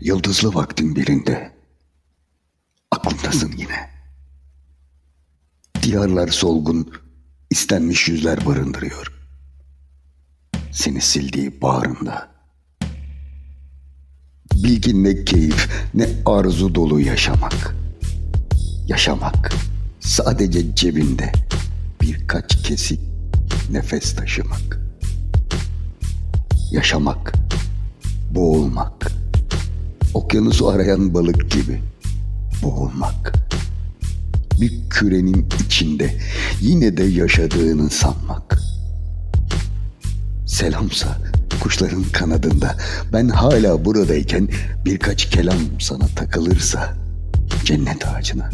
Yıldızlı vaktin birinde. Aklımdasın yine. Diyarlar solgun, istenmiş yüzler barındırıyor. Seni sildiği bağrında. Bilgin ne keyif, ne arzu dolu yaşamak. Yaşamak sadece cebinde birkaç kesik nefes taşımak. Yaşamak, boğulmak. Okyanusu arayan balık gibi boğulmak. Bir kürenin içinde yine de yaşadığını sanmak. Selamsa kuşların kanadında ben hala buradayken birkaç kelam sana takılırsa cennet ağacına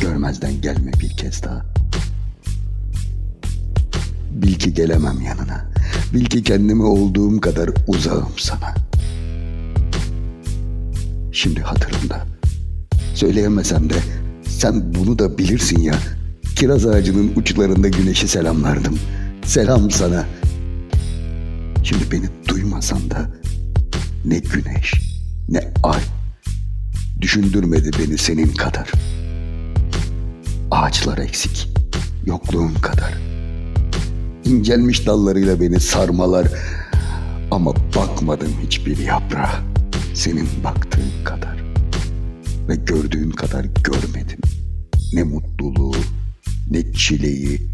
görmezden gelme bir kez daha. Bil ki gelemem yanına. Bil ki kendime olduğum kadar uzağım sana. Şimdi hatırımda. Söyleyemesem de sen bunu da bilirsin ya. Kiraz ağacının uçlarında güneşi selamlardım. Selam sana. Şimdi beni duymasan da ne güneş ne ay düşündürmedi beni senin kadar. Ağaçlar eksik, yokluğun kadar. İncelmiş dallarıyla beni sarmalar ama bakmadım hiçbir yaprağa senin baktığın kadar ve gördüğün kadar görmedim. Ne mutluluğu, ne çileyi,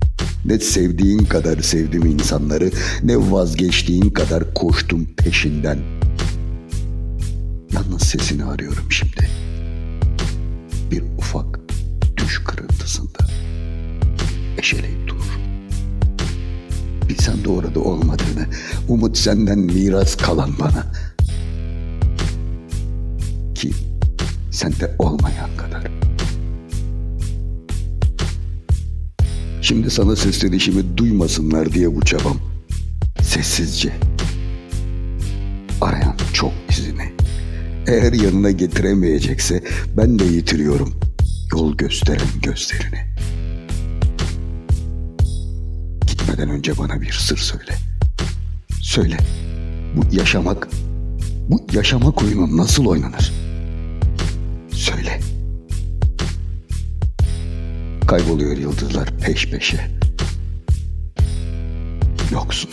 ne sevdiğin kadar sevdim insanları, ne vazgeçtiğin kadar koştum peşinden. Yalnız sesini arıyorum şimdi. Bir ufak düş kırıntısında. Eşeleyip durur. Bilsem de orada olmadığını, umut senden miras kalan bana. Ki sende olmayan kadar. Şimdi sana seslenişimi duymasınlar diye bu çabam. Sessizce. Arayan çok izini. Eğer yanına getiremeyecekse ben de yitiriyorum yol gösteren gözlerini. Gitmeden önce bana bir sır söyle. Söyle. Bu yaşamak, bu yaşamak oyunu nasıl oynanır? Kayboluyor yıldızlar peş peşe. Yoksun.